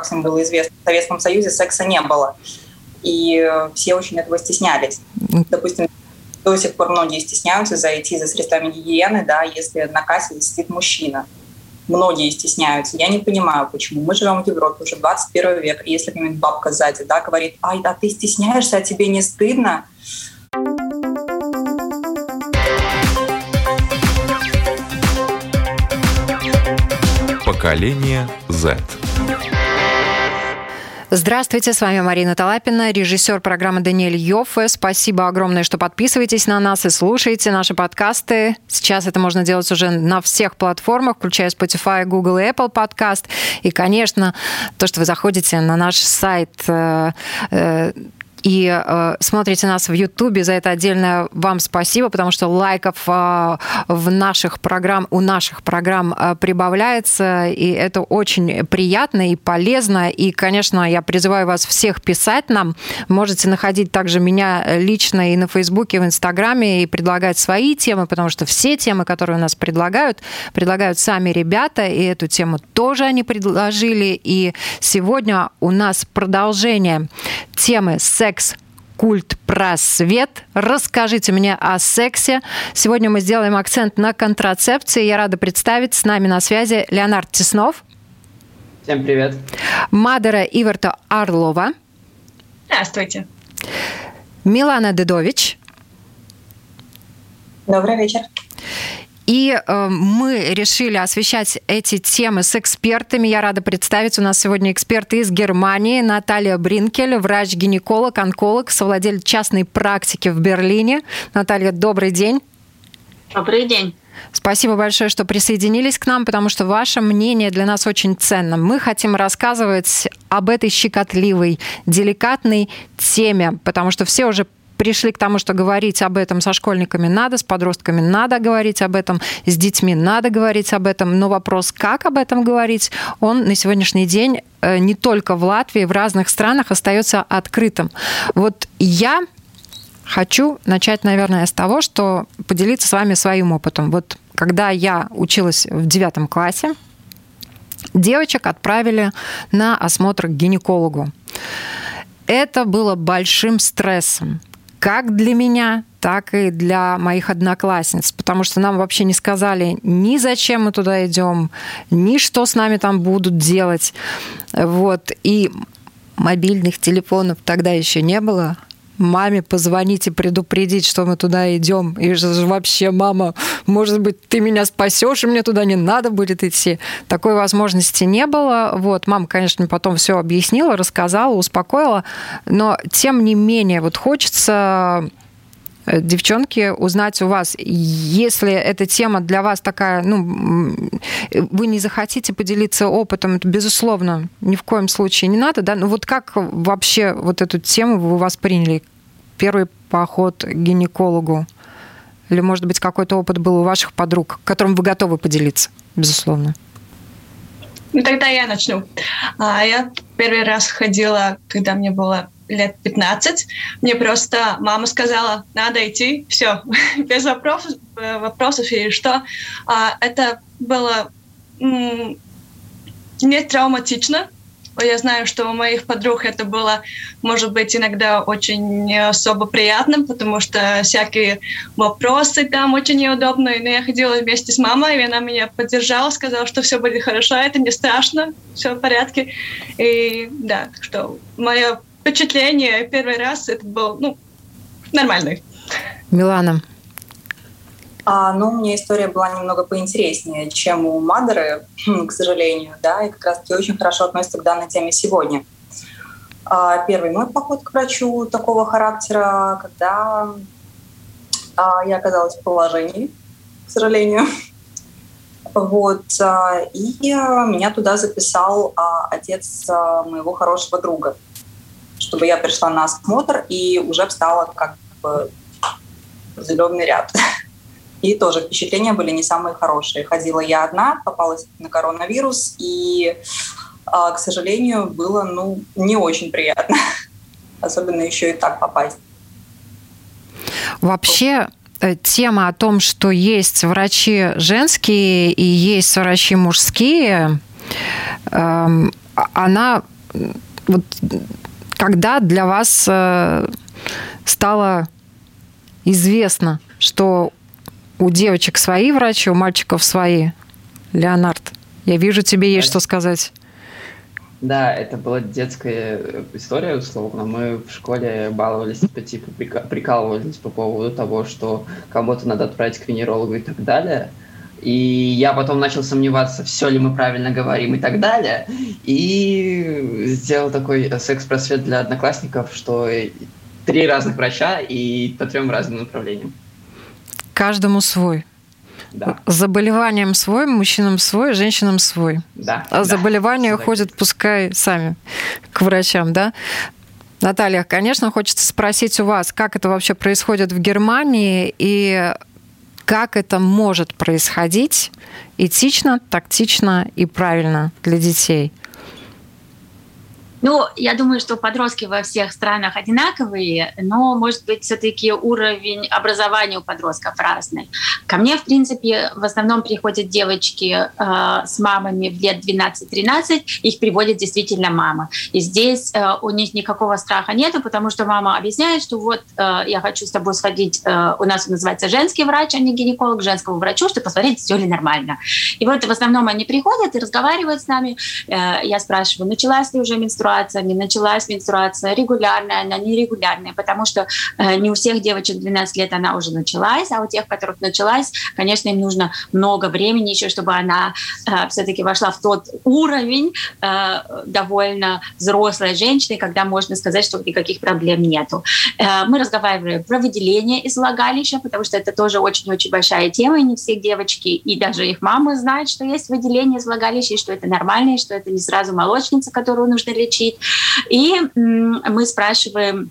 как всем было известно, в Советском Союзе секса не было. И все очень этого стеснялись. Допустим, до сих пор многие стесняются зайти за средствами гигиены, да, если на кассе сидит мужчина. Многие стесняются. Я не понимаю, почему. Мы живем в Европе уже 21 век. И если какая-нибудь бабка сзади да, говорит, ай, а ты стесняешься, а тебе не стыдно? Поколение Z. Здравствуйте, с вами Марина Талапина, режиссер программы Даниэль Йоффе. Спасибо огромное, что подписываетесь на нас и слушаете наши подкасты. Сейчас это можно делать уже на всех платформах, включая Spotify, Google и Apple подкаст. И, конечно, то, что вы заходите на наш сайт э, э, и э, смотрите нас в Ютубе. За это отдельно вам спасибо, потому что лайков э, в наших программ, у наших программ э, прибавляется, и это очень приятно и полезно. И, конечно, я призываю вас всех писать нам. Можете находить также меня лично и на Фейсбуке, и в Инстаграме, и предлагать свои темы, потому что все темы, которые у нас предлагают, предлагают сами ребята, и эту тему тоже они предложили. И сегодня у нас продолжение темы секс секс культ просвет. Расскажите мне о сексе. Сегодня мы сделаем акцент на контрацепции. Я рада представить с нами на связи Леонард Теснов. Всем привет. Мадера Иверта Орлова. Здравствуйте. Милана Дедович. Добрый вечер. И э, мы решили освещать эти темы с экспертами. Я рада представить, у нас сегодня эксперты из Германии. Наталья Бринкель, врач-гинеколог, онколог, совладелец частной практики в Берлине. Наталья, добрый день. Добрый день. Спасибо большое, что присоединились к нам, потому что ваше мнение для нас очень ценно. Мы хотим рассказывать об этой щекотливой, деликатной теме, потому что все уже пришли к тому, что говорить об этом со школьниками надо, с подростками надо говорить об этом, с детьми надо говорить об этом, но вопрос, как об этом говорить, он на сегодняшний день э, не только в Латвии, в разных странах остается открытым. Вот я хочу начать, наверное, с того, что поделиться с вами своим опытом. Вот когда я училась в девятом классе, девочек отправили на осмотр к гинекологу. Это было большим стрессом как для меня, так и для моих одноклассниц, потому что нам вообще не сказали ни зачем мы туда идем, ни что с нами там будут делать. Вот. И мобильных телефонов тогда еще не было, маме позвонить и предупредить, что мы туда идем. И вообще, мама, может быть, ты меня спасешь, и мне туда не надо будет идти. Такой возможности не было. Вот, мама, конечно, потом все объяснила, рассказала, успокоила. Но, тем не менее, вот хочется девчонки, узнать у вас, если эта тема для вас такая, ну, вы не захотите поделиться опытом, это, безусловно, ни в коем случае не надо, да, ну вот как вообще вот эту тему вы восприняли? Первый поход к гинекологу? Или, может быть, какой-то опыт был у ваших подруг, которым вы готовы поделиться, безусловно? Ну, тогда я начну. А, я первый раз ходила, когда мне было лет 15. Мне просто мама сказала, надо идти, все, без вопросов, вопросов или что. А, это было не травматично. Я знаю, что у моих подруг это было, может быть, иногда очень особо приятно, потому что всякие вопросы там очень неудобные. Но я ходила вместе с мамой, и она меня поддержала, сказала, что все будет хорошо, это не страшно, все в порядке. И да, что мое впечатление первый раз это был, ну, нормальный. Милана, а, ну, у меня история была немного поинтереснее, чем у Мадеры, к сожалению, да, и как раз-таки очень хорошо относится к данной теме сегодня. А, первый мой поход к врачу такого характера, когда а, я оказалась в положении, к сожалению. Вот, а, и меня туда записал а, отец а, моего хорошего друга, чтобы я пришла на осмотр и уже встала как бы в зеленый ряд. И тоже впечатления были не самые хорошие. Ходила я одна, попалась на коронавирус, и, а, к сожалению, было ну, не очень приятно. Особенно еще и так попасть. Вообще, э, тема о том, что есть врачи женские и есть врачи мужские, эм, а, она вот когда для вас э, стало известно, что у девочек свои врачи, у мальчиков свои? Леонард, я вижу, тебе есть что сказать. Да, это была детская история, условно. Мы в школе баловались, по типу прикалывались по поводу того, что кому-то надо отправить к венерологу и так далее. И я потом начал сомневаться, все ли мы правильно говорим и так далее. И сделал такой секс-просвет для одноклассников, что три разных врача и по трем разным направлениям. Каждому свой. Да. Заболеванием свой, мужчинам свой, женщинам свой. Да. А да. заболевания ходят, пускай сами к врачам, да? Наталья, конечно, хочется спросить у вас, как это вообще происходит в Германии и как это может происходить этично, тактично и правильно для детей? Ну, я думаю, что подростки во всех странах одинаковые, но, может быть, все-таки уровень образования у подростков разный. Ко мне, в принципе, в основном приходят девочки э, с мамами в лет 12-13, их приводит действительно мама. И здесь э, у них никакого страха нету, потому что мама объясняет, что вот э, я хочу с тобой сходить, э, у нас он называется женский врач, а не гинеколог, женскому врачу, чтобы посмотреть, все ли нормально. И вот в основном они приходят и разговаривают с нами. Э, я спрашиваю, началась ли уже менструация, менструация, не началась менструация, регулярная она, нерегулярная, потому что э, не у всех девочек 12 лет она уже началась, а у тех, которых началась, конечно, им нужно много времени еще, чтобы она э, все-таки вошла в тот уровень э, довольно взрослой женщины, когда можно сказать, что никаких проблем нету. Мы разговариваем про выделение из влагалища, потому что это тоже очень-очень большая тема, и не все девочки и даже их мамы знают, что есть выделение из влагалища, и что это нормально, и что это не сразу молочница, которую нужно лечить, лечить. И мы спрашиваем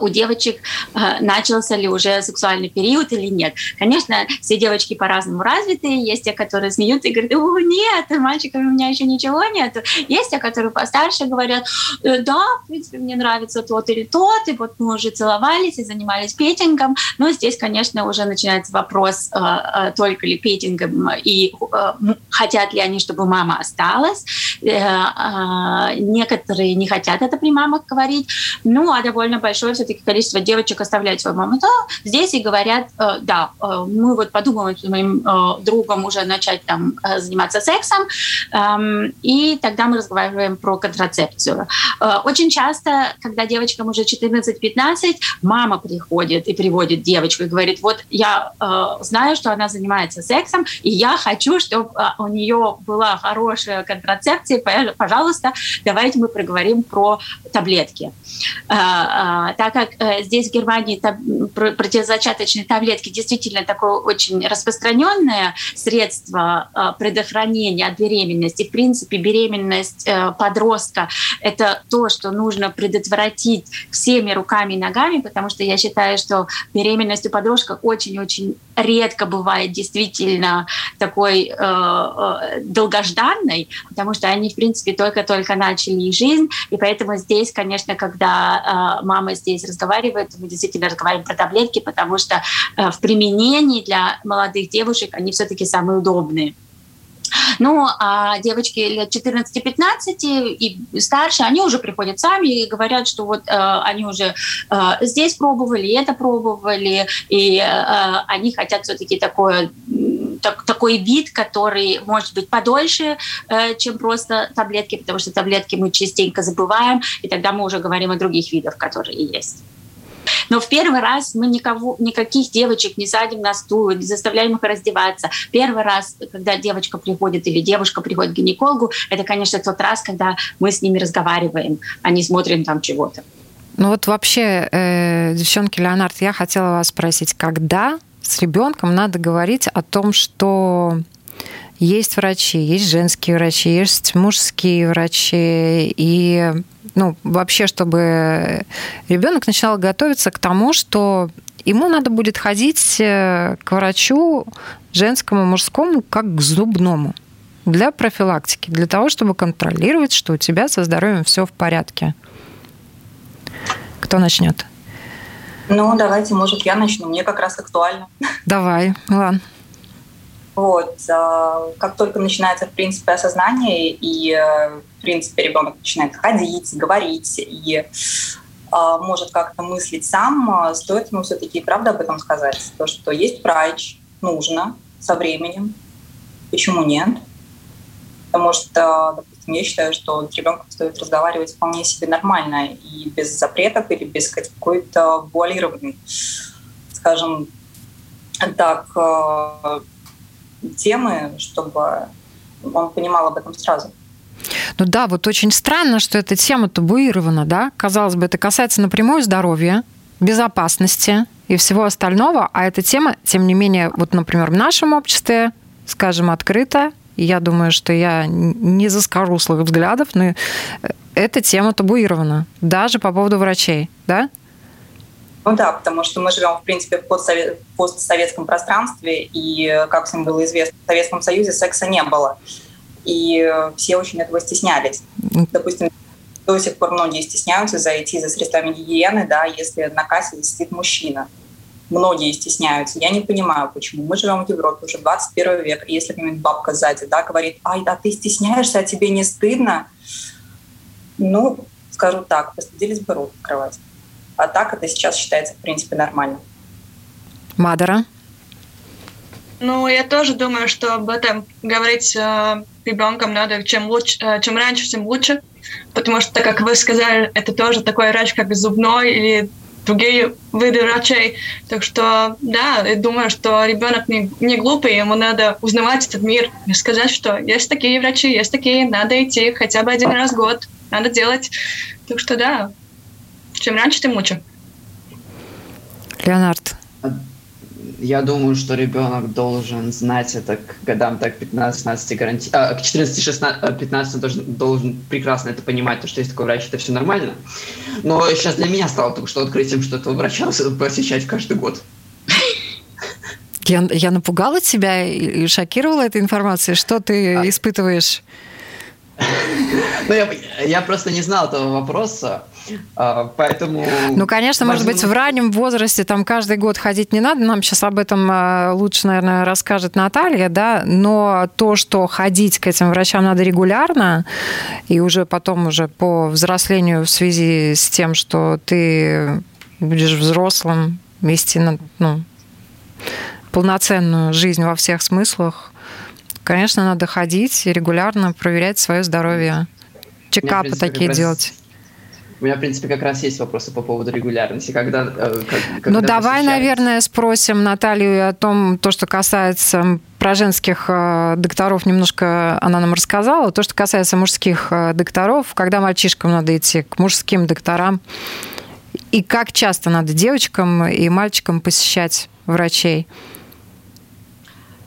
у девочек э, начался ли уже сексуальный период или нет. Конечно, все девочки по-разному развитые. Есть те, которые смеются и говорят, о, нет, мальчиками у меня еще ничего нет. Есть те, которые постарше говорят, «Э, да, в принципе, мне нравится тот или тот, и вот мы уже целовались и занимались петингом. Но здесь, конечно, уже начинается вопрос, только ли петингом и хотят ли они, чтобы мама осталась. Некоторые не хотят это при мамах говорить. Ну, а довольно большое большое все-таки количество девочек оставляют свою маму то здесь и говорят, э, да, э, мы вот подумаем с моим э, другом уже начать там заниматься сексом, эм, и тогда мы разговариваем про контрацепцию. Очень часто, когда девочкам уже 14-15, мама приходит и приводит девочку и говорит, вот я знаю, что она занимается сексом, и я хочу, чтобы у нее была хорошая контрацепция, пожалуйста, давайте мы проговорим про таблетки так как э, здесь в Германии противозачаточные таблетки действительно такое очень распространенное средство э, предохранения от беременности, в принципе, беременность э, подростка — это то, что нужно предотвратить всеми руками и ногами, потому что я считаю, что беременность у подростка очень-очень редко бывает действительно такой э, долгожданной, потому что они, в принципе, только-только начали жизнь, и поэтому здесь, конечно, когда э, мама здесь разговаривает, мы действительно разговариваем про таблетки, потому что э, в применении для молодых девушек они все-таки самые удобные. Ну, а девочки лет 14-15 и старше, они уже приходят сами и говорят, что вот э, они уже э, здесь пробовали, это пробовали, и э, они хотят все-таки такое так, такой вид, который может быть подольше, э, чем просто таблетки, потому что таблетки мы частенько забываем, и тогда мы уже говорим о других видах, которые есть. Но в первый раз мы никого, никаких девочек не садим на стул, не заставляем их раздеваться. Первый раз, когда девочка приходит или девушка приходит к гинекологу, это, конечно, тот раз, когда мы с ними разговариваем, а не смотрим там чего-то. Ну вот вообще, э, девчонки, Леонард, я хотела вас спросить, когда с ребенком надо говорить о том, что есть врачи, есть женские врачи, есть мужские врачи, и ну, вообще, чтобы ребенок начинал готовиться к тому, что ему надо будет ходить э, к врачу женскому, мужскому, как к зубному для профилактики, для того, чтобы контролировать, что у тебя со здоровьем все в порядке. Кто начнет? Ну, давайте, может, я начну. Мне как раз актуально. Давай, ладно. Вот. Как только начинается, в принципе, осознание, и, в принципе, ребенок начинает ходить, говорить, и может как-то мыслить сам, стоит ему все-таки правда об этом сказать. То, что есть врач, нужно со временем. Почему нет? Потому что, я считаю, что с ребенком стоит разговаривать вполне себе нормально и без запретов или без какой-то вуалированной, скажем так, э, темы, чтобы он понимал об этом сразу. Ну да, вот очень странно, что эта тема табуирована, да? Казалось бы, это касается напрямую здоровья, безопасности и всего остального, а эта тема, тем не менее, вот, например, в нашем обществе, скажем, я думаю, что я не за скоруслых взглядов, но эта тема табуирована, даже по поводу врачей, да? Ну да, потому что мы живем, в принципе, в постсоветском пространстве, и, как всем было известно, в Советском Союзе секса не было. И все очень этого стеснялись. Допустим, до сих пор многие стесняются зайти за средствами гигиены, да, если на кассе сидит мужчина. Многие стесняются. Я не понимаю, почему. Мы живем в Европе уже 21 век. И если какая-нибудь бабка сзади да, говорит, ай, да ты стесняешься, а тебе не стыдно? Ну, скажу так, постыдились бы рот открывать. А так это сейчас считается, в принципе, нормально. Мадара? Ну, я тоже думаю, что об этом говорить э, ребенком надо чем лучше, э, чем раньше, тем лучше потому что, как вы сказали, это тоже такой врач, как зубной или другие виды врачей. Так что, да, я думаю, что ребенок не, не глупый, ему надо узнавать этот мир и сказать, что есть такие врачи, есть такие, надо идти хотя бы один раз в год, надо делать. Так что, да, чем раньше, тем лучше. Леонард, я думаю, что ребенок должен знать это к годам так 15-16 гаранти... а, к 14-15 должен, должен прекрасно это понимать, то, что есть такой врач, это все нормально. Но сейчас для меня стало только что открытием, что этого врача посещать каждый год. Я, я напугала тебя и шокировала этой информацией. Что ты а... испытываешь? Ну, я, я просто не знал этого вопроса. А, поэтому... Ну, конечно, может быть, в раннем возрасте там каждый год ходить не надо. Нам сейчас об этом а, лучше, наверное, расскажет Наталья, да, но то, что ходить к этим врачам надо регулярно, и уже потом уже по взрослению в связи с тем, что ты будешь взрослым, вести ну, полноценную жизнь во всех смыслах, конечно, надо ходить и регулярно проверять свое здоровье. Чекапы такие делать. У меня, в принципе, как раз есть вопросы по поводу регулярности. Когда, э, когда ну, давай, наверное, спросим Наталью о том, то, что касается про женских э, докторов немножко она нам рассказала. То, что касается мужских э, докторов, когда мальчишкам надо идти к мужским докторам, и как часто надо девочкам и мальчикам посещать врачей?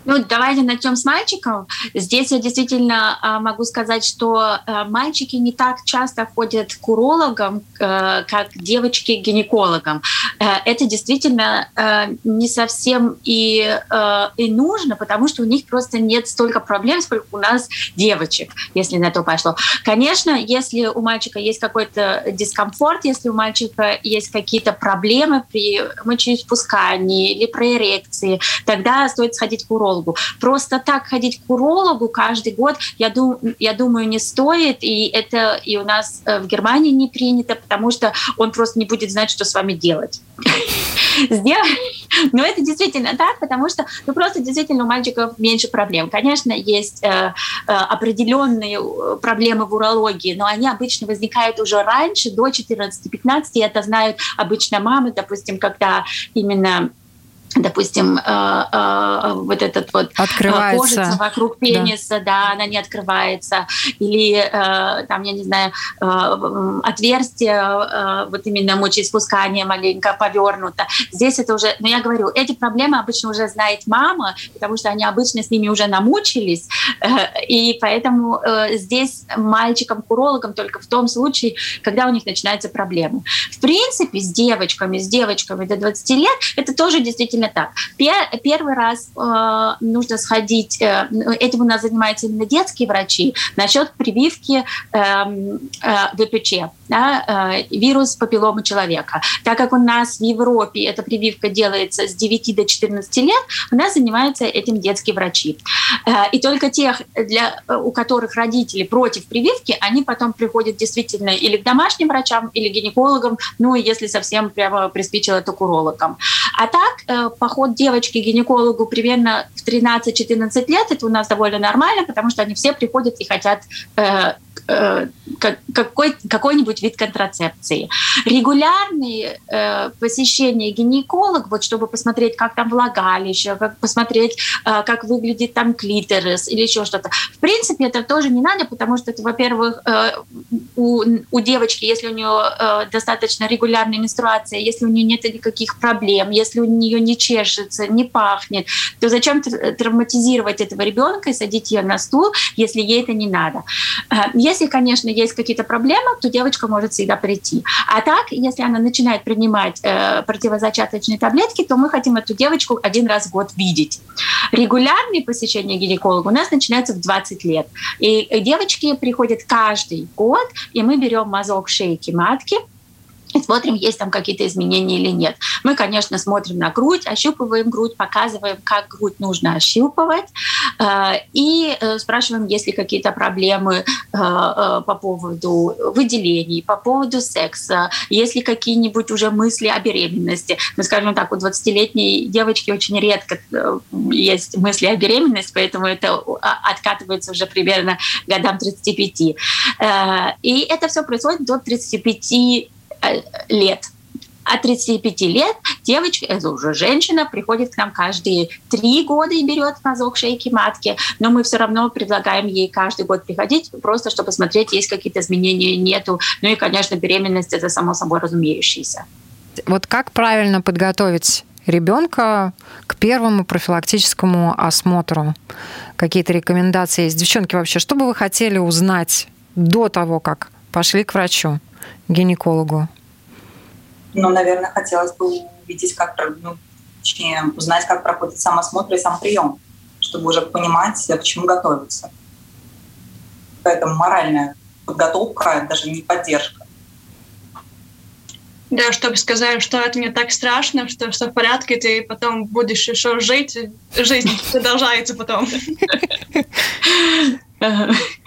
Ну, давайте начнем с мальчиков. Здесь я действительно а, могу сказать, что а, мальчики не так часто ходят к урологам, а, как девочки к гинекологам. Это действительно не совсем и, и нужно, потому что у них просто нет столько проблем, сколько у нас девочек, если на то пошло. Конечно, если у мальчика есть какой-то дискомфорт, если у мальчика есть какие-то проблемы при мочеиспускании или при эрекции, тогда стоит сходить к урологу урологу. Просто так ходить к урологу каждый год, я, дум, я думаю, не стоит, и это и у нас э, в Германии не принято, потому что он просто не будет знать, что с вами делать. Но это действительно так, потому что ну, просто действительно у мальчиков меньше проблем. Конечно, есть э, э, определенные э, проблемы в урологии, но они обычно возникают уже раньше, до 14-15, и это знают обычно мамы, допустим, когда именно допустим, э, э, вот этот вот э, открывается. кожица вокруг пениса, да. да, она не открывается, или там, я не знаю, отверстие вот именно мочеиспускания маленько повернуто. Здесь это уже, но я говорю, эти проблемы обычно уже знает мама, потому что они обычно с ними уже намучились, и поэтому здесь мальчикам к урологам только в том случае, когда у них начинаются проблемы. В принципе, с девочками, с девочками до 20 лет это тоже действительно приблизительно так. Первый раз э, нужно сходить, э, этим у нас занимаются именно детские врачи, насчет прививки эм, э, ВПЧ, да, э, вирус папилломы человека. Так как у нас в Европе эта прививка делается с 9 до 14 лет, у нас занимаются этим детские врачи. Э, и только тех, для, у которых родители против прививки, они потом приходят действительно или к домашним врачам, или гинекологам, ну, если совсем прямо приспичило, то к урологам. А так, э, поход девочки к гинекологу примерно в 13-14 лет, это у нас довольно нормально, потому что они все приходят и хотят э, э, какой, какой-нибудь вид контрацепции. Регулярные э, посещения гинеколога, вот чтобы посмотреть, как там влагалище, как посмотреть, э, как выглядит там клиторис или еще что-то. В принципе, это тоже не надо, потому что это, во-первых, э, у, у девочки, если у нее э, достаточно регулярная менструация, если у нее нет никаких проблем, если у нее не чешется, не пахнет, то зачем травматизировать этого ребенка и садить ее на стул, если ей это не надо? Э, если, конечно, есть какие-то проблемы, то девочка может всегда прийти. А так, если она начинает принимать э, противозачаточные таблетки, то мы хотим эту девочку один раз в год видеть. Регулярные посещения гинеколога у нас начинаются в 20 лет. И девочки приходят каждый год, и мы берем мазок шейки матки, смотрим, есть там какие-то изменения или нет. Мы, конечно, смотрим на грудь, ощупываем грудь, показываем, как грудь нужно ощупывать, э, и э, спрашиваем, есть ли какие-то проблемы э, по поводу выделений, по поводу секса, есть ли какие-нибудь уже мысли о беременности. Ну, скажем так, у 20-летней девочки очень редко есть мысли о беременности, поэтому это откатывается уже примерно годам 35. И это все происходит до 35 Э, лет. От 35 лет девочка, это уже женщина, приходит к нам каждые три года и берет мазок шейки матки, но мы все равно предлагаем ей каждый год приходить, просто чтобы смотреть, есть какие-то изменения, нету. Ну и, конечно, беременность – это само собой разумеющееся. Вот как правильно подготовить ребенка к первому профилактическому осмотру? Какие-то рекомендации есть? Девчонки, вообще, что бы вы хотели узнать до того, как пошли к врачу? Гинекологу? Ну, наверное, хотелось бы увидеть, как, ну, точнее, узнать, как проходит сам осмотр и сам прием, чтобы уже понимать, к чему готовиться. Поэтому моральная подготовка, даже не поддержка. Да, чтобы сказать, что это не так страшно, что все в порядке, ты потом будешь еще жить, жизнь продолжается потом.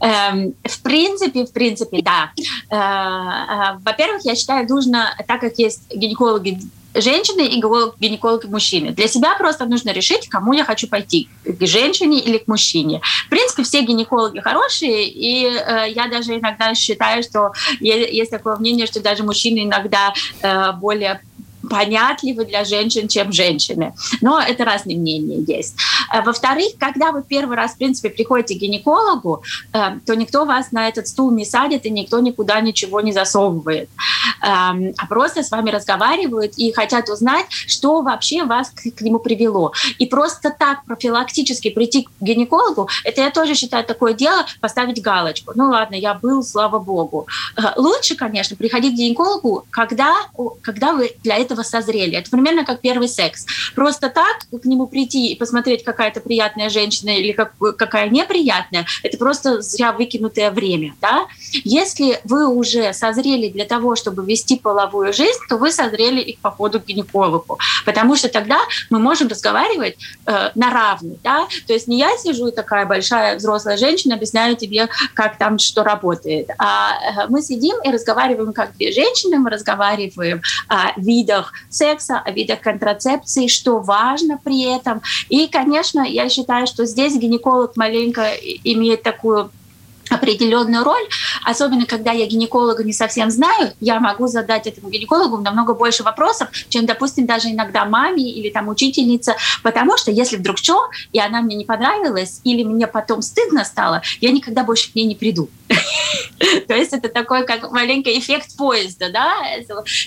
Эм, в принципе, в принципе, да. Э, э, во-первых, я считаю, нужно, так как есть гинекологи женщины и гинекологи мужчины. Для себя просто нужно решить, кому я хочу пойти, к женщине или к мужчине. В принципе, все гинекологи хорошие, и э, я даже иногда считаю, что есть такое мнение, что даже мужчины иногда э, более понятливы для женщин, чем женщины. Но это разные мнения есть. Э, во-вторых, когда вы первый раз, в принципе, приходите к гинекологу, э, то никто вас на этот стул не садит и никто никуда ничего не засовывает, эм, а просто с вами разговаривают и хотят узнать, что вообще вас к нему привело. И просто так профилактически прийти к гинекологу, это я тоже считаю такое дело, поставить галочку. Ну ладно, я был, слава богу. Э, лучше, конечно, приходить к гинекологу, когда, когда вы для этого этого созрели. Это примерно как первый секс. Просто так к нему прийти и посмотреть, какая-то приятная женщина или как, какая неприятная, это просто зря выкинутое время. Да? Если вы уже созрели для того, чтобы вести половую жизнь, то вы созрели и к походу к гинекологу. Потому что тогда мы можем разговаривать э, на равных. Да? То есть не я сижу такая большая взрослая женщина, объясняю тебе, как там что работает, а э, мы сидим и разговариваем как две женщины, мы разговариваем о видах видах секса, о видах контрацепции, что важно при этом. И, конечно, я считаю, что здесь гинеколог маленько имеет такую определенную роль, особенно когда я гинеколога не совсем знаю, я могу задать этому гинекологу намного больше вопросов, чем, допустим, даже иногда маме или там учительница, потому что если вдруг что, и она мне не понравилась, или мне потом стыдно стало, я никогда больше к ней не приду. То есть это такой как маленький эффект поезда, да?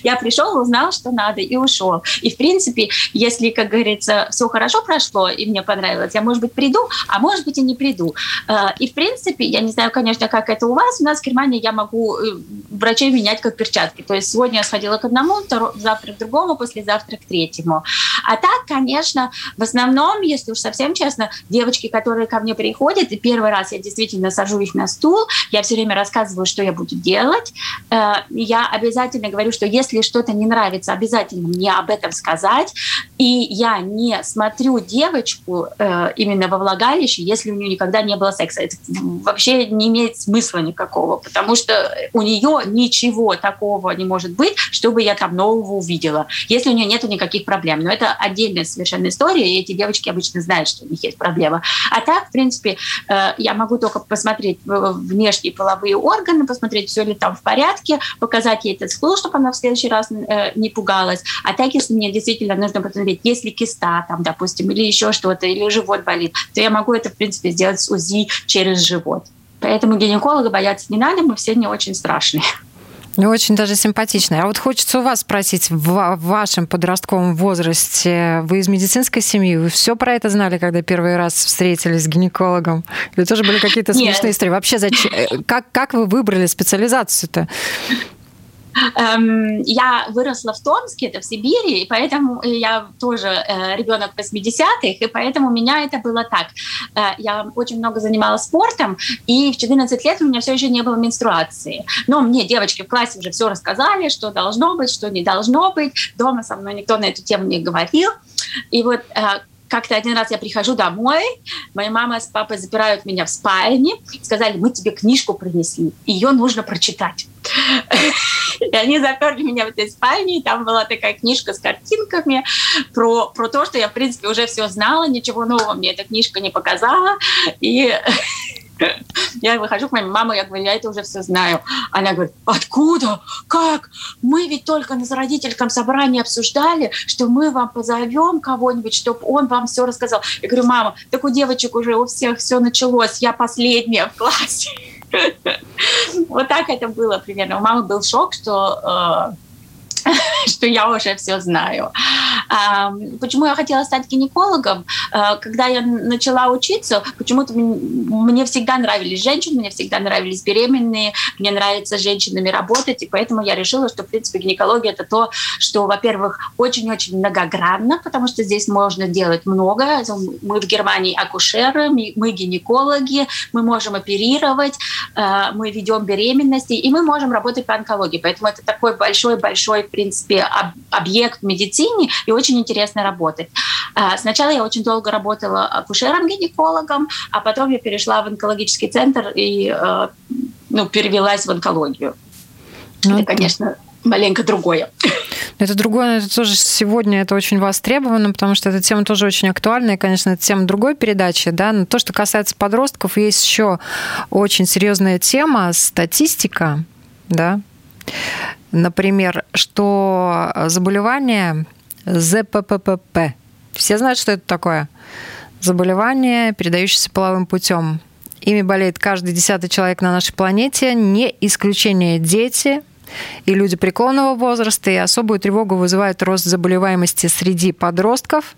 Я пришел, узнал, что надо, и ушел. И, в принципе, если, как говорится, все хорошо прошло, и мне понравилось, я, может быть, приду, а может быть, и не приду. Э, и, в принципе, я не знаю, конечно, как это у вас, у нас в Германии я могу э, врачей менять как перчатки. То есть сегодня я сходила к одному, завтра к другому, послезавтра к третьему. А так, конечно, в основном, если уж совсем честно, девочки, которые ко мне приходят, и первый раз я действительно сажу их на стул, я все время рассказываю, что я буду делать. Э, я обязательно говорю, что если что-то не нравится, обязательно мне об этом сказать. И я не смотрю девочку э, именно во влагалище, если у нее никогда не было секса. Это вообще не имеет смысла никакого, потому что у нее ничего такого не может быть, чтобы я там нового увидела, если у нее нет никаких проблем. Но это отдельная совершенно история, и эти девочки обычно знают, что у них есть проблема. А так, в принципе, э, я могу только посмотреть внешние половые органы, посмотреть, все ли там в порядке, показать ей этот стул, чтобы она в следующий раз э, не пугалась. А так, если мне действительно нужно посмотреть, есть ли киста там, допустим, или еще что-то, или живот болит, то я могу это, в принципе, сделать с УЗИ через живот. Поэтому гинеколога бояться не надо, мы все не очень страшные. Очень даже симпатичная. А вот хочется у вас спросить, в вашем подростковом возрасте вы из медицинской семьи, вы все про это знали, когда первый раз встретились с гинекологом? Или тоже были какие-то смешные истории? Вообще, зачем, э, как, как вы выбрали специализацию-то? Эм, я выросла в Томске, это в Сибири, и поэтому я тоже э, ребенок 80-х, и поэтому у меня это было так. Э, я очень много занималась спортом, и в 14 лет у меня все еще не было менструации. Но мне девочки в классе уже все рассказали, что должно быть, что не должно быть. Дома со мной никто на эту тему не говорил. И вот э, как-то один раз я прихожу домой, моя мама с папой запирают меня в спальне, сказали, мы тебе книжку принесли, ее нужно прочитать. И они заперли меня в этой спальне, и там была такая книжка с картинками про, про то, что я, в принципе, уже все знала, ничего нового мне эта книжка не показала. И я выхожу к моей маме, я говорю, я это уже все знаю. Она говорит, откуда? Как? Мы ведь только на родительском собрании обсуждали, что мы вам позовем кого-нибудь, чтобы он вам все рассказал. Я говорю, мама, так у девочек уже у всех все началось, я последняя в классе. Вот так это было примерно. У мамы был шок, что э, что я уже все знаю. Почему я хотела стать гинекологом? А, когда я начала учиться, почему-то мне всегда нравились женщины, мне всегда нравились беременные, мне нравится с женщинами работать, и поэтому я решила, что, в принципе, гинекология – это то, что, во-первых, очень-очень многогранно, потому что здесь можно делать много. Мы в Германии акушеры, мы гинекологи, мы можем оперировать, а, мы ведем беременности, и мы можем работать по онкологии. Поэтому это такой большой-большой принципе, об, объект в медицине и очень интересно работать. А, сначала я очень долго работала акушером-гинекологом, а потом я перешла в онкологический центр и э, ну, перевелась в онкологию. Ну, это, конечно, маленько другое. Это другое, это тоже сегодня это очень востребовано, потому что эта тема тоже очень актуальна, и, конечно, это тема другой передачи, да, но то, что касается подростков, есть еще очень серьезная тема, статистика, да, Например, что заболевание ЗППП. Все знают, что это такое? Заболевание, передающееся половым путем. Ими болеет каждый десятый человек на нашей планете, не исключение дети и люди преклонного возраста, и особую тревогу вызывает рост заболеваемости среди подростков.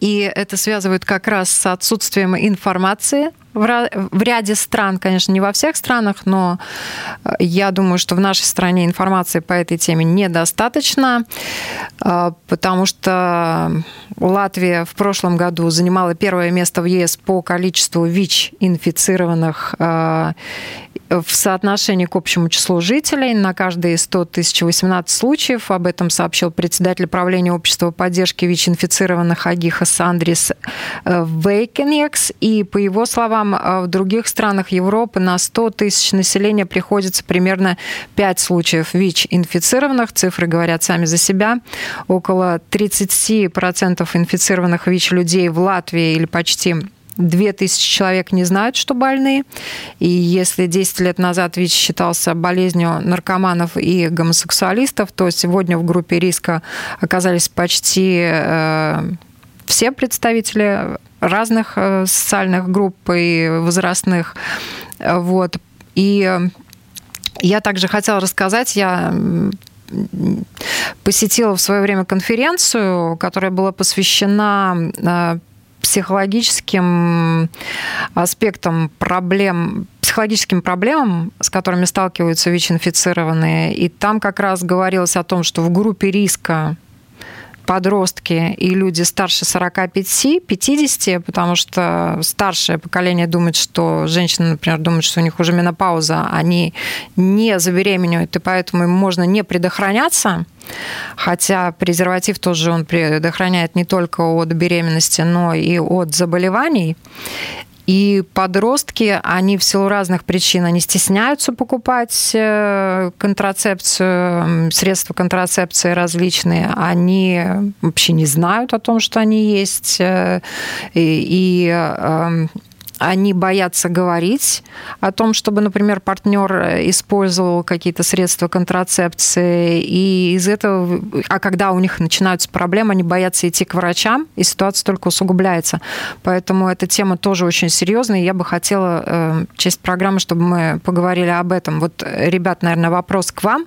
И это связывают как раз с отсутствием информации в ряде стран, конечно, не во всех странах, но э, я думаю, что в нашей стране информации по этой теме недостаточно, э, потому что Латвия в прошлом году занимала первое место в ЕС по количеству ВИЧ-инфицированных э, в соотношении к общему числу жителей на каждые 100 тысяч 18 случаев. Об этом сообщил председатель правления общества поддержки ВИЧ-инфицированных Агихас Андрис Вейкенекс. И по его словам, словам, э, в других странах Европы на 100 тысяч населения приходится примерно 5 случаев ВИЧ-инфицированных. Цифры говорят сами за себя. Около 30% инфицированных ВИЧ-людей в Латвии или почти 2000 человек не знают, что больны. И если 10 лет назад ВИЧ считался болезнью наркоманов и гомосексуалистов, то сегодня в группе риска оказались почти э, все представители разных э, социальных групп и возрастных. Вот. И я также хотела рассказать, я посетила в свое время конференцию, которая была посвящена э, психологическим аспектам проблем, психологическим проблемам, с которыми сталкиваются ВИЧ-инфицированные. И там как раз говорилось о том, что в группе риска подростки и люди старше 45-50, потому что старшее поколение думает, что женщины, например, думают, что у них уже менопауза, они не забеременеют, и поэтому им можно не предохраняться. Хотя презерватив тоже он предохраняет не только от беременности, но и от заболеваний. И подростки, они в силу разных причин, они стесняются покупать э, контрацепцию, средства контрацепции различные. Они вообще не знают о том, что они есть. Э, и, и эм, они боятся говорить о том, чтобы, например, партнер использовал какие-то средства контрацепции, и из этого, а когда у них начинаются проблемы, они боятся идти к врачам, и ситуация только усугубляется. Поэтому эта тема тоже очень серьезная, и я бы хотела, э, часть программы, чтобы мы поговорили об этом. Вот, ребят, наверное, вопрос к вам.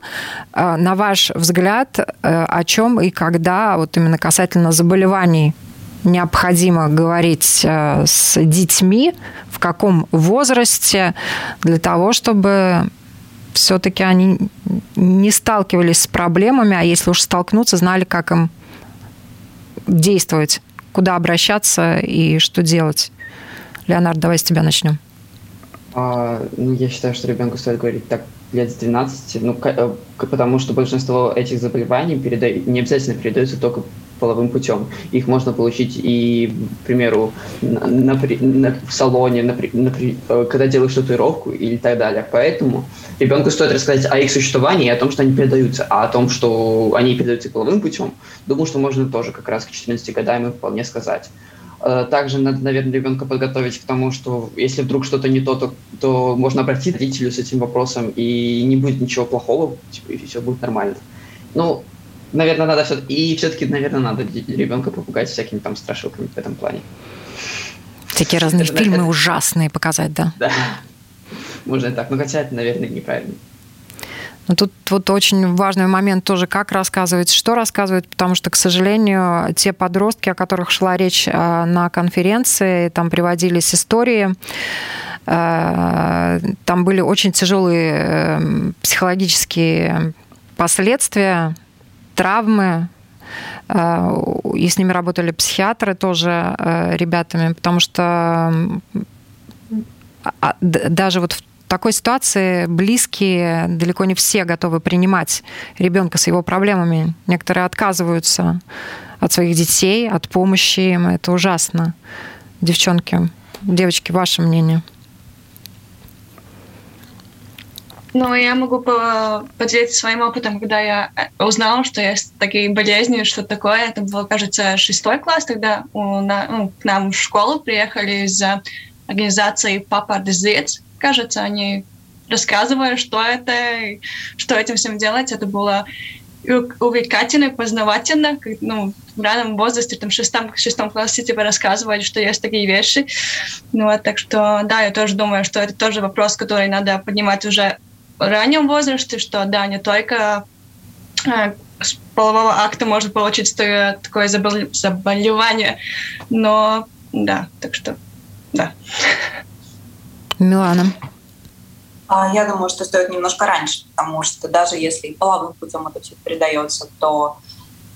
Э, на ваш взгляд, э, о чем и когда, вот именно касательно заболеваний необходимо говорить э, с детьми, в каком возрасте, для того, чтобы все-таки они не сталкивались с проблемами, а если уж столкнуться, знали, как им действовать, куда обращаться и что делать. Леонард, давай с тебя начнем. А, ну, я считаю, что ребенку стоит говорить так лет с 12, ну, э, потому что большинство этих заболеваний переда... не обязательно передаются только половым путем. Их можно получить и, к примеру, на, на, на, в салоне, на, на, э, когда делаешь татуировку или так далее. Поэтому ребенку стоит рассказать о их существовании и о том, что они передаются, а о том, что они передаются половым путем, думаю, что можно тоже как раз к 14 годам вполне сказать. Э, также надо, наверное, ребенка подготовить к тому, что если вдруг что-то не то, то, то можно обратиться к родителю с этим вопросом, и не будет ничего плохого, типа, и все будет нормально. Ну, наверное, надо все и все-таки, наверное, надо ребенка попугать всякими там страшилками в этом плане. Такие разные это, фильмы это... ужасные показать, да? Да. Можно и так. Но хотя это, наверное, неправильно. Но тут вот очень важный момент тоже, как рассказывать, что рассказывать, потому что, к сожалению, те подростки, о которых шла речь а, на конференции, там приводились истории, а, там были очень тяжелые э, психологические последствия травмы, э, и с ними работали психиатры тоже э, ребятами, потому что а, даже вот в такой ситуации близкие далеко не все готовы принимать ребенка с его проблемами. Некоторые отказываются от своих детей, от помощи им. Это ужасно. Девчонки, девочки, ваше мнение? Ну, я могу поделиться своим опытом, когда я э, узнала, что есть такие болезни, что такое. Это был, кажется, шестой класс, тогда у, на, ну, к нам в школу приехали из организации «Папа Дезец». Кажется, они рассказывали, что это, что этим всем делать. Это было увлекательно, познавательно, ну, в раннем возрасте, там, в шестом, шестом классе тебе рассказывали, что есть такие вещи. Ну, вот, так что, да, я тоже думаю, что это тоже вопрос, который надо поднимать уже раннем возрасте, что да, не только э, с полового акта можно получить такое заболевание, но да, так что да. Милана. А, я думаю, что стоит немножко раньше, потому что даже если половым путем это все передается, то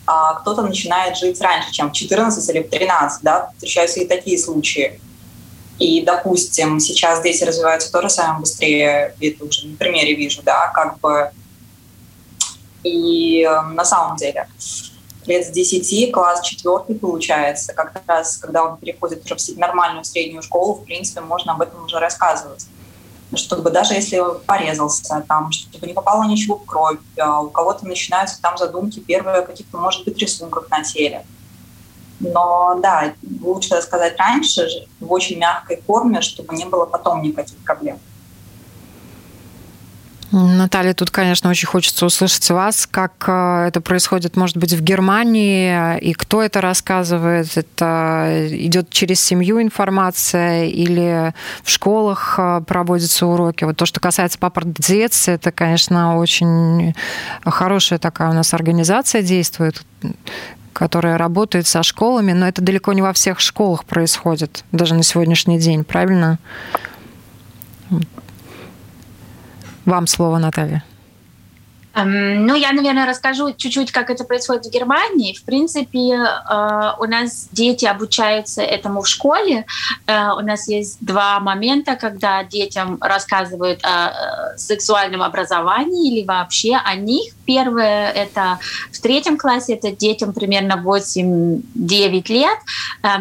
а, кто-то начинает жить раньше, чем в 14 или в 13, да, встречаются и такие случаи. И, допустим, сейчас дети развиваются тоже самое быстрее, это уже на примере вижу, да, как бы. И э, на самом деле лет с 10, класс 4 получается, как раз когда он переходит уже в нормальную среднюю школу, в принципе, можно об этом уже рассказывать. Чтобы даже если порезался, там, чтобы не попало ничего в кровь, а у кого-то начинаются там задумки первые о каких-то, может быть, рисунках на теле. Но да, лучше рассказать раньше, в очень мягкой форме, чтобы не было потом никаких проблем. Наталья, тут, конечно, очень хочется услышать вас, как э, это происходит, может быть, в Германии, и кто это рассказывает. Это идет через семью информация или в школах э, проводятся уроки. Вот то, что касается папа детства, это, конечно, очень хорошая такая у нас организация действует, которая работает со школами, но это далеко не во всех школах происходит, даже на сегодняшний день, правильно? Вам слово, Наталья. Ну, я, наверное, расскажу чуть-чуть, как это происходит в Германии. В принципе, э, у нас дети обучаются этому в школе. Э, у нас есть два момента, когда детям рассказывают о э, сексуальном образовании или вообще о них. Первое — это в третьем классе, это детям примерно 8-9 лет.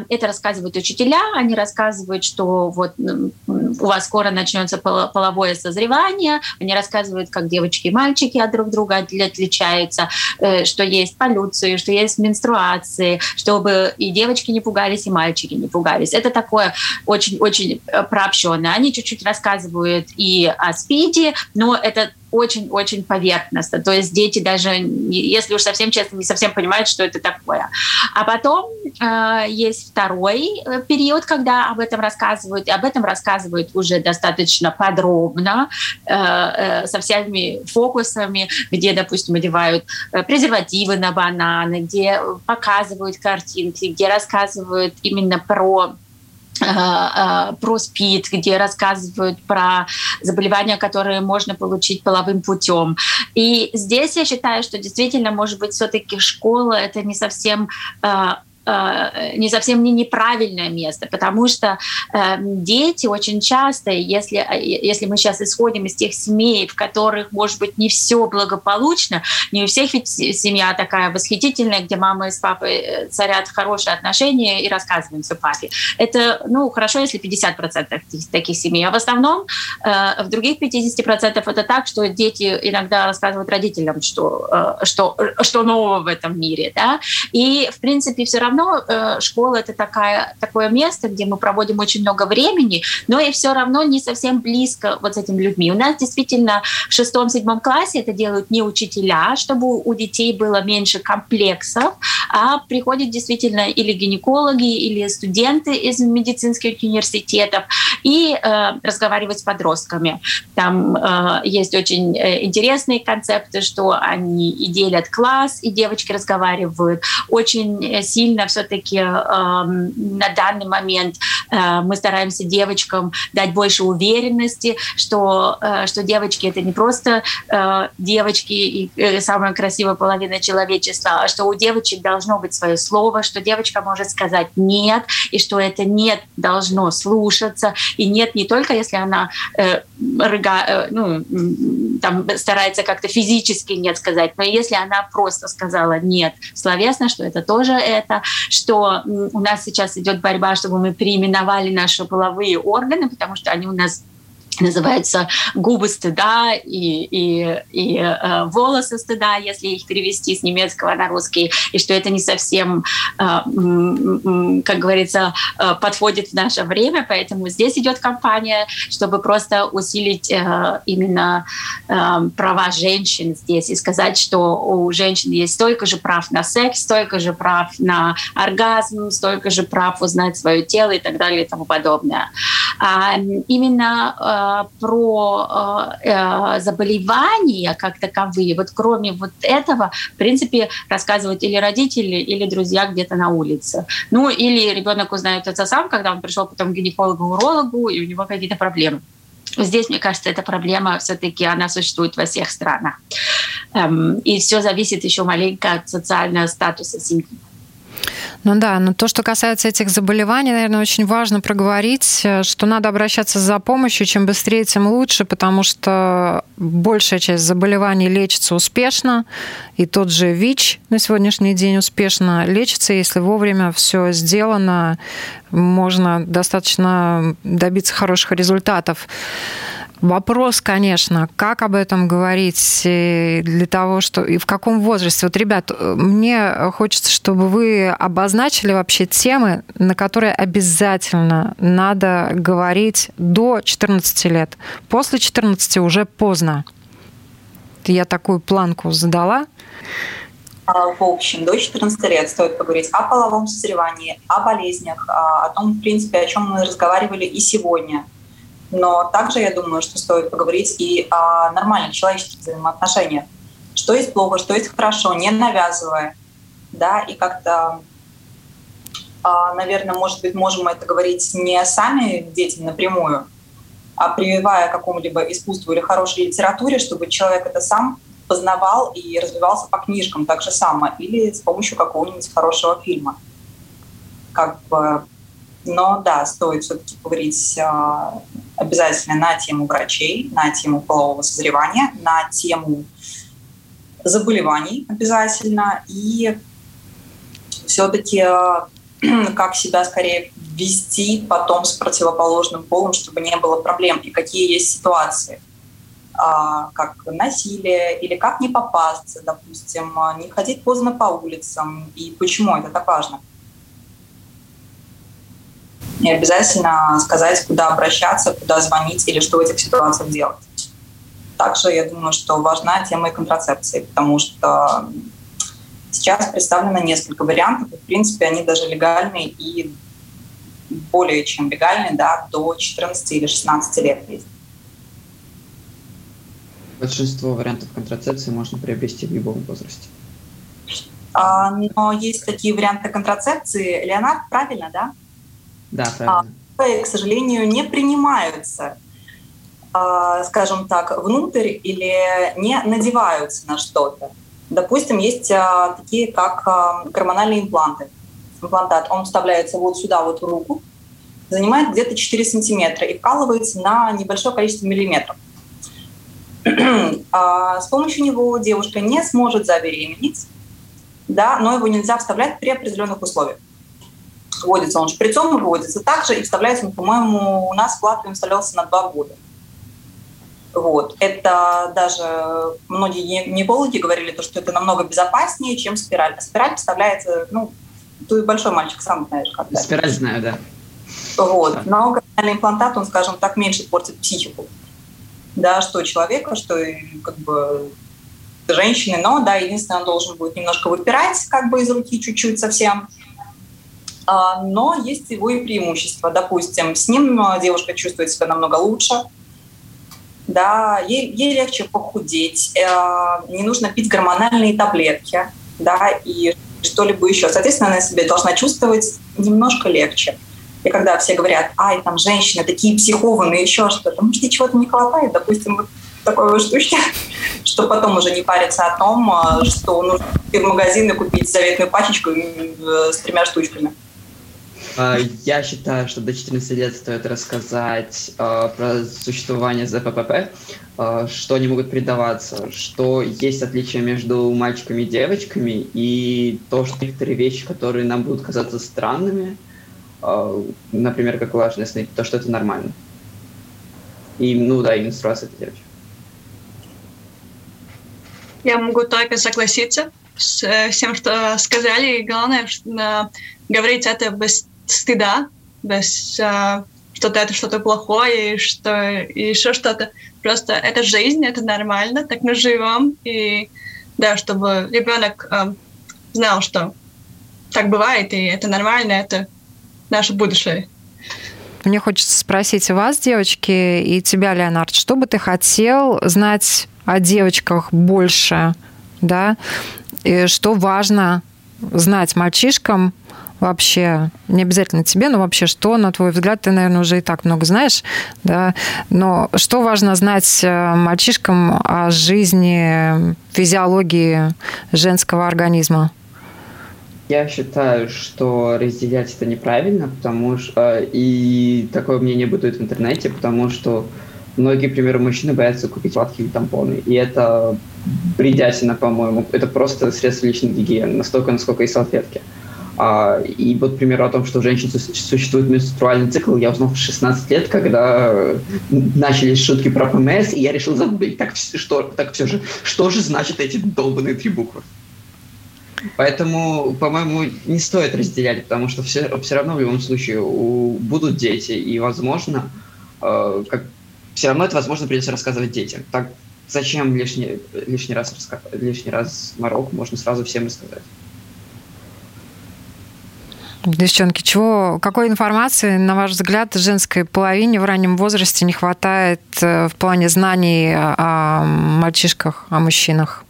Это рассказывают учителя, они рассказывают, что вот у вас скоро начнется половое созревание, они рассказывают, как девочки и мальчики от друг друга отличаются, э, что есть полюции, что есть менструации, чтобы и девочки не пугались, и мальчики не пугались. Это такое очень-очень э, прообщенное. Они чуть-чуть рассказывают и о СПИДе, но это очень-очень поверхностно. То есть дети даже, если уж совсем честно, не совсем понимают, что это такое. А потом э, есть второй э, период, когда об этом рассказывают, и об этом рассказывают уже достаточно подробно, э, э, со всеми фокусами, где, допустим, одевают э, презервативы на бананы, где показывают картинки, где рассказывают именно про про СПИД, где рассказывают про заболевания, которые можно получить половым путем. И здесь я считаю, что действительно, может быть, все-таки школа это не совсем э, Э, не совсем не неправильное место, потому что э, дети очень часто, если, э, если мы сейчас исходим из тех семей, в которых, может быть, не все благополучно, не у всех ведь семья такая восхитительная, где мама с папой царят хорошие отношения и рассказываем все папе. Это, ну, хорошо, если 50% таких семей, а в основном в других 50% это так, что дети иногда рассказывают родителям, что, что, что нового в этом мире, да, и, в принципе, все равно равно э, школа это такая, такое место, где мы проводим очень много времени, но и все равно не совсем близко вот с этими людьми. У нас действительно в шестом-седьмом классе это делают не учителя, чтобы у детей было меньше комплексов, а приходят действительно или гинекологи, или студенты из медицинских университетов и э, разговаривать с подростками. Там э, есть очень э, интересные концепты, что они и делят класс, и девочки разговаривают. Очень э, сильно все-таки э, на данный момент мы стараемся девочкам дать больше уверенности, что, э, что девочки это не просто э, девочки и э, самая красивая половина человечества, а что у девочек должно быть свое слово, что девочка может сказать нет, и что это нет должно слушаться, и нет не только если она э, рыга, э, ну, там старается как-то физически нет сказать, но если она просто сказала нет словесно, что это тоже это, что у нас сейчас идет борьба, чтобы мы переименовали наши половые органы, потому что они у нас называются губы стыда и, и, и э, волосы стыда, если их перевести с немецкого на русский, и что это не совсем, э, как говорится, э, подходит в наше время, поэтому здесь идет кампания, чтобы просто усилить э, именно э, права женщин здесь и сказать, что у женщин есть столько же прав на секс, столько же прав на оргазм, столько же прав узнать свое тело и так далее и тому подобное. А именно э, про э, э, заболевания как таковые, вот кроме вот этого, в принципе, рассказывают или родители, или друзья где-то на улице. Ну, или ребенок узнает это сам, когда он пришел потом к гинекологу-урологу, и у него какие-то проблемы. Здесь, мне кажется, эта проблема все-таки она существует во всех странах. Эм, и все зависит еще маленько от социального статуса семьи. Ну да, но то, что касается этих заболеваний, наверное, очень важно проговорить, э, что надо обращаться за помощью, чем быстрее, тем лучше, потому что большая часть заболеваний лечится успешно, и тот же ВИЧ на сегодняшний день успешно лечится, если вовремя все сделано, можно достаточно добиться хороших результатов. Вопрос, конечно, как об этом говорить для того, что и в каком возрасте. Вот, ребят, мне хочется, чтобы вы обозначили вообще темы, на которые обязательно надо говорить до 14 лет. После 14 уже поздно. я такую планку задала? А, в общем, до 14 лет стоит поговорить о половом созревании, о болезнях, а, о том, в принципе, о чем мы разговаривали и сегодня. Но также я думаю, что стоит поговорить и о нормальных человеческих взаимоотношениях. Что есть плохо, что есть хорошо, не навязывая. Да, и как-то, а, наверное, может быть, можем это говорить не сами детям напрямую, а прививая какому-либо искусству или хорошей литературе, чтобы человек это сам познавал и развивался по книжкам так же само, или с помощью какого-нибудь хорошего фильма. Как бы, но да, стоит все-таки говорить э, обязательно на тему врачей, на тему полового созревания, на тему заболеваний обязательно, и все-таки э, как себя скорее вести потом с противоположным полом, чтобы не было проблем, и какие есть ситуации – а, как насилие или как не попасться, допустим, не ходить поздно по улицам. И почему это так важно? И обязательно сказать, куда обращаться, куда звонить или что в этих ситуациях делать. Также я думаю, что важна тема и контрацепции, потому что сейчас представлено несколько вариантов, и, в принципе, они даже легальные и более чем легальные, да, до 14 или 16 лет есть. Большинство вариантов контрацепции можно приобрести в любом возрасте. А, но есть такие варианты контрацепции. Леонард, правильно, да? Да, правильно. А, к сожалению, не принимаются, а, скажем так, внутрь или не надеваются на что-то. Допустим, есть а, такие, как а, гормональные импланты. Имплантат, он вставляется вот сюда, вот в руку, занимает где-то 4 сантиметра и вкалывается на небольшое количество миллиметров. А, с помощью него девушка не сможет забеременеть, да, но его нельзя вставлять при определенных условиях. Вводится он шприцом, выводится также, и вставляется он, по-моему, у нас в Латвии вставлялся на два года. Вот. Это даже многие гинекологи говорили, то, что это намного безопаснее, чем спираль. А спираль вставляется, ну, ты большой мальчик, сам знаешь, как. Спираль знаю, да. Вот. Но гормональный имплантат, он, скажем так, меньше портит психику да, что человека, что как бы женщины, но, да, единственное, он должен будет немножко выпирать как бы из руки чуть-чуть совсем, но есть его и преимущества. Допустим, с ним девушка чувствует себя намного лучше, да, ей, ей легче похудеть, э, не нужно пить гормональные таблетки, да, и что-либо еще. Соответственно, она себя должна чувствовать немножко легче. И когда все говорят, ай, там женщины такие психованные, еще что-то, может, ей чего-то не хватает, допустим, вот такой вот штучки, что потом уже не париться о том, а, что нужно в магазин и купить заветную пачечку э, с тремя штучками. А, я считаю, что до 14 лет стоит рассказать э, про существование ЗППП, э, что они могут предаваться, что есть отличия между мальчиками и девочками, и то, что некоторые вещи, которые нам будут казаться странными, а, например, как влажные сны, то, что это нормально. И, ну да, и менструация это девочка. Я могу только согласиться с э, всем, что сказали. И главное, говорить это без стыда, без э, что-то это что-то плохое, и что и еще что-то. Просто это жизнь, это нормально, так мы живем. И да, чтобы ребенок э, знал, что так бывает, и это нормально, это наше будущее. Мне хочется спросить вас, девочки, и тебя, Леонард, что бы ты хотел знать о девочках больше, да? И что важно знать мальчишкам вообще, не обязательно тебе, но вообще, что, на твой взгляд, ты, наверное, уже и так много знаешь, да, но что важно знать э, мальчишкам о жизни, физиологии женского организма? Я считаю, что разделять это неправильно, потому что и такое мнение бытует в интернете, потому что многие, к примеру, мужчины боятся купить ватки или тампоны. И это бредятина, по-моему. Это просто средство личной гигиены, настолько, насколько и салфетки. А, и вот, к примеру, о том, что у женщин существует менструальный цикл, я узнал в 16 лет, когда начались шутки про ПМС, и я решил загуглить, так, что, так все же, что же значит эти долбанные три буквы. Поэтому, по-моему, не стоит разделять, потому что все, все равно в любом случае у, будут дети, и, возможно, э, как, все равно это, возможно, придется рассказывать детям. Так, зачем лишний, лишний, раз, лишний раз морок, можно сразу всем рассказать. Девчонки, чего, какой информации, на ваш взгляд, женской половине в раннем возрасте не хватает э, в плане знаний о мальчишках, о мужчинах?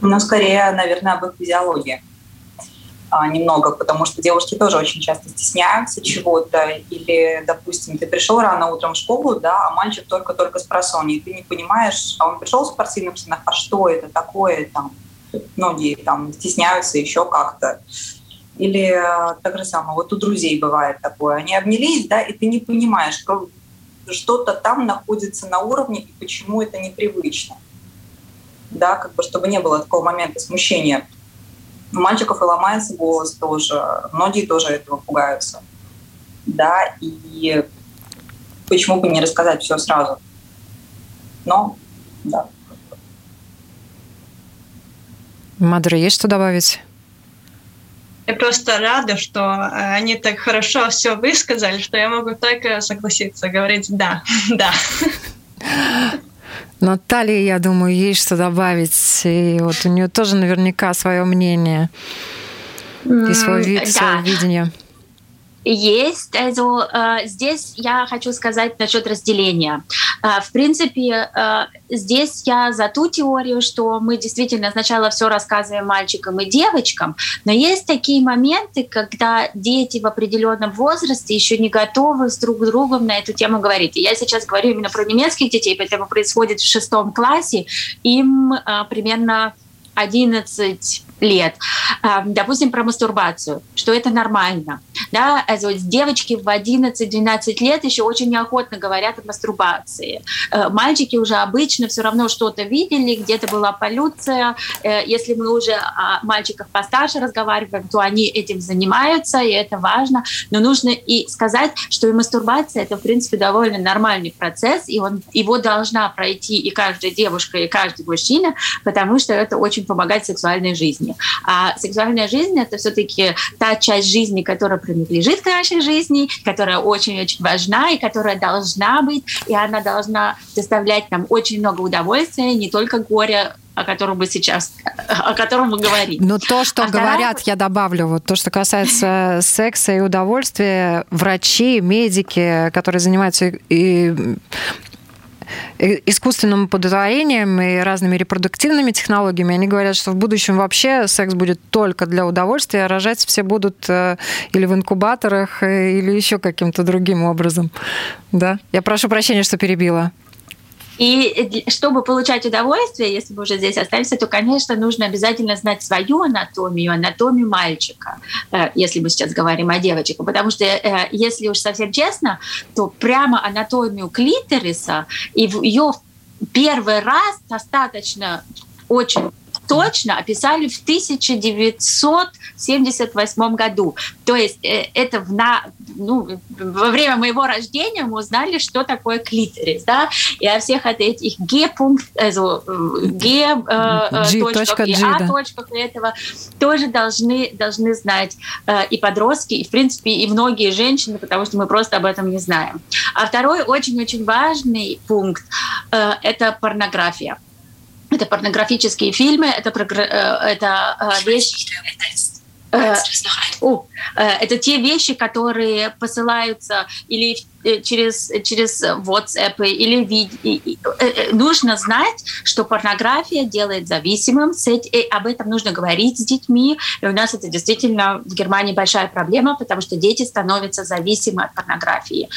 Ну, скорее, наверное, об их физиологии а, немного, потому что девушки тоже очень часто стесняются чего-то. Или, допустим, ты пришел рано утром в школу, да, а мальчик только-только с просони, и ты не понимаешь, а он пришел в спортивных штанах, а что это такое там? Многие там стесняются еще как-то. Или э, так же самое, вот у друзей бывает такое. Они обнялись, да, и ты не понимаешь, что-то там находится на уровне, и почему это непривычно. Да, как бы, чтобы не было такого момента смущения. У мальчиков и ломается голос тоже. Многие тоже этого пугаются. Да, и почему бы не рассказать все сразу? Но, да. Мадра, есть что добавить? Я просто рада, что э, они так хорошо все высказали, что я могу только согласиться, говорить «да, да». Наталья, я думаю, есть что добавить. И вот у нее тоже наверняка свое мнение и свое, да. свое видение. Есть. Э, здесь я хочу сказать насчет разделения. Э, в принципе, э, здесь я за ту теорию, что мы действительно сначала все рассказываем мальчикам и девочкам, но есть такие моменты, когда дети в определенном возрасте еще не готовы с друг другом на эту тему говорить. И я сейчас говорю именно про немецких детей, поэтому происходит в шестом классе, им примерно 11 лет, допустим, про мастурбацию, что это нормально. Да? Also, девочки в 11-12 лет еще очень неохотно говорят о мастурбации. Э, мальчики уже обычно все равно что-то видели, где-то была полюция. Э, если мы уже о мальчиках постарше разговариваем, то они этим занимаются, и это важно. Но нужно и сказать, что и мастурбация — это, в принципе, довольно нормальный процесс, и он, его должна пройти и каждая девушка, и каждый мужчина, потому что это очень помогает сексуальной жизни жизни. А сексуальная жизнь — это все-таки та часть жизни, которая принадлежит к нашей жизни, которая очень-очень важна и которая должна быть, и она должна доставлять нам очень много удовольствия, не только горе о котором мы сейчас, о котором мы говорим. Но то, что а говорят, вторая... я добавлю, вот то, что касается секса и удовольствия, врачи, медики, которые занимаются и искусственным оплодотворением и разными репродуктивными технологиями, они говорят, что в будущем вообще секс будет только для удовольствия, а рожать все будут э, или в инкубаторах, э, или еще каким-то другим образом. Да? Я прошу прощения, что перебила. И чтобы получать удовольствие, если мы уже здесь остались, то, конечно, нужно обязательно знать свою анатомию, анатомию мальчика, э, если мы сейчас говорим о девочках. Потому что, э, если уж совсем честно, то прямо анатомию клиториса и ее первый раз достаточно очень точно описали в 1978 году. То есть э, это в на, ну, во время моего рождения мы узнали, что такое клиторис. Да? И о всех этих G-пункт, also, G, э, G точках и А точках этого тоже должны, должны знать э, и подростки, и, в принципе, и многие женщины, потому что мы просто об этом не знаем. А второй очень-очень важный пункт э, – это порнография это порнографические фильмы, это, э, это э, вещь... Э, это те вещи, которые посылаются или через, через WhatsApp или видео. Э, э, нужно знать, что порнография делает зависимым. И об этом нужно говорить с детьми. И у нас это действительно в Германии большая проблема, потому что дети становятся зависимы от порнографии.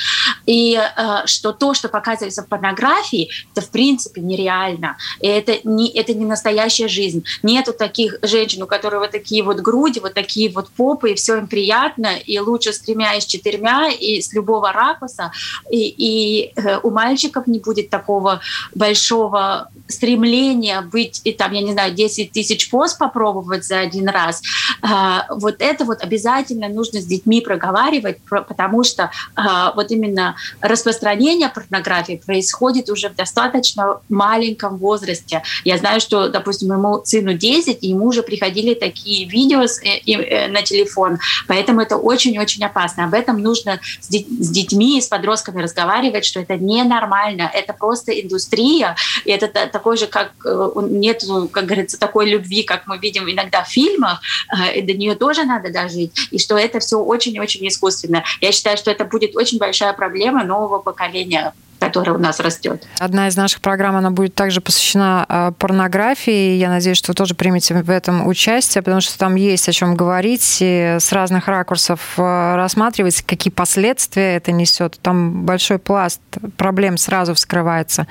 И что то, что показывается в порнографии, это в принципе нереально. И это не, это не настоящая жизнь. Нету таких женщин, у которых вот такие вот груди, вот такие вот попы, и все им приятно, и лучше с тремя и с четырьмя, и с любого ракурса, вопроса, и, и э, у мальчиков не будет такого большого стремления быть, и там, я не знаю, 10 тысяч пост попробовать за один раз. А, вот это вот обязательно нужно с детьми проговаривать, потому что а, вот именно распространение порнографии происходит уже в достаточно маленьком возрасте. Я знаю, что, допустим, моему сыну 10, и ему уже приходили такие видео э, э, на телефон, поэтому это очень-очень опасно. Об этом нужно с детьми, с подростками разговаривать, что это ненормально, это просто индустрия, и это такой же, как э, нет, как говорится, такой любви, как мы видим иногда в фильмах, э, и до нее тоже надо дожить, и что это все очень-очень искусственно. Я считаю, что это будет очень большая проблема нового поколения которая у нас растет. Одна из наших программ, она будет также посвящена а, порнографии. Я надеюсь, что вы тоже примете в этом участие, потому что там есть о чем говорить и с разных ракурсов а, рассматривать, какие последствия это несет. Там большой пласт проблем сразу вскрывается.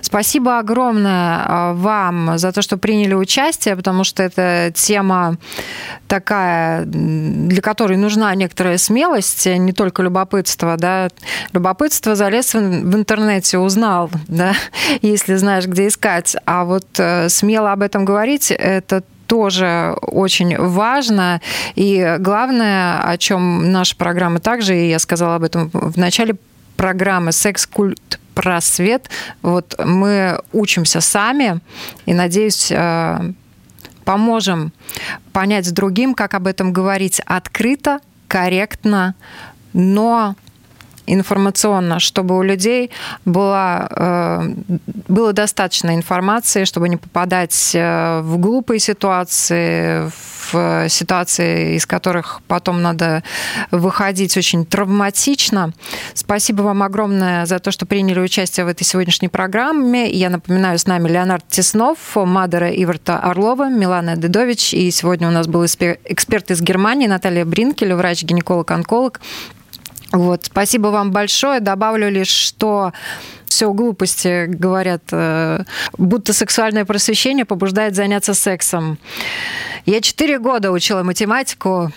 Спасибо огромное а, вам за то, что приняли участие, потому что это тема такая, для которой нужна некоторая смелость, не только любопытство. Да? Любопытство залез в интернет интернете узнал, да, если знаешь, где искать. А вот э, смело об этом говорить, это тоже очень важно. И главное, о чем наша программа также, и я сказала об этом в начале программы «Секс-культ просвет». Вот мы учимся сами, и, надеюсь, э, поможем понять другим, как об этом говорить открыто, корректно, но информационно, чтобы у людей было, э, было достаточно информации, чтобы не попадать э, в глупые ситуации, в ситуации, из которых потом надо выходить очень травматично. Спасибо вам огромное за то, что приняли участие в этой сегодняшней программе. Я напоминаю, с нами Леонард Теснов, Мадера Иверта Орлова, Милана Дедович. И сегодня у нас был эксперт из Германии Наталья Бринкель, врач-гинеколог-онколог. Вот, спасибо вам большое. Добавлю лишь, что все глупости говорят, э, будто сексуальное просвещение побуждает заняться сексом. Я четыре года учила математику,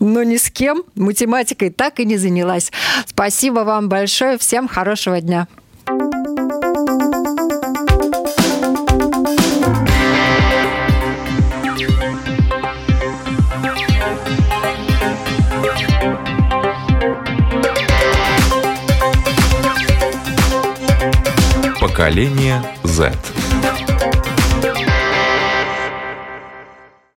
но ни с кем математикой так и не занялась. Спасибо вам большое. Всем хорошего дня. Поколение Z.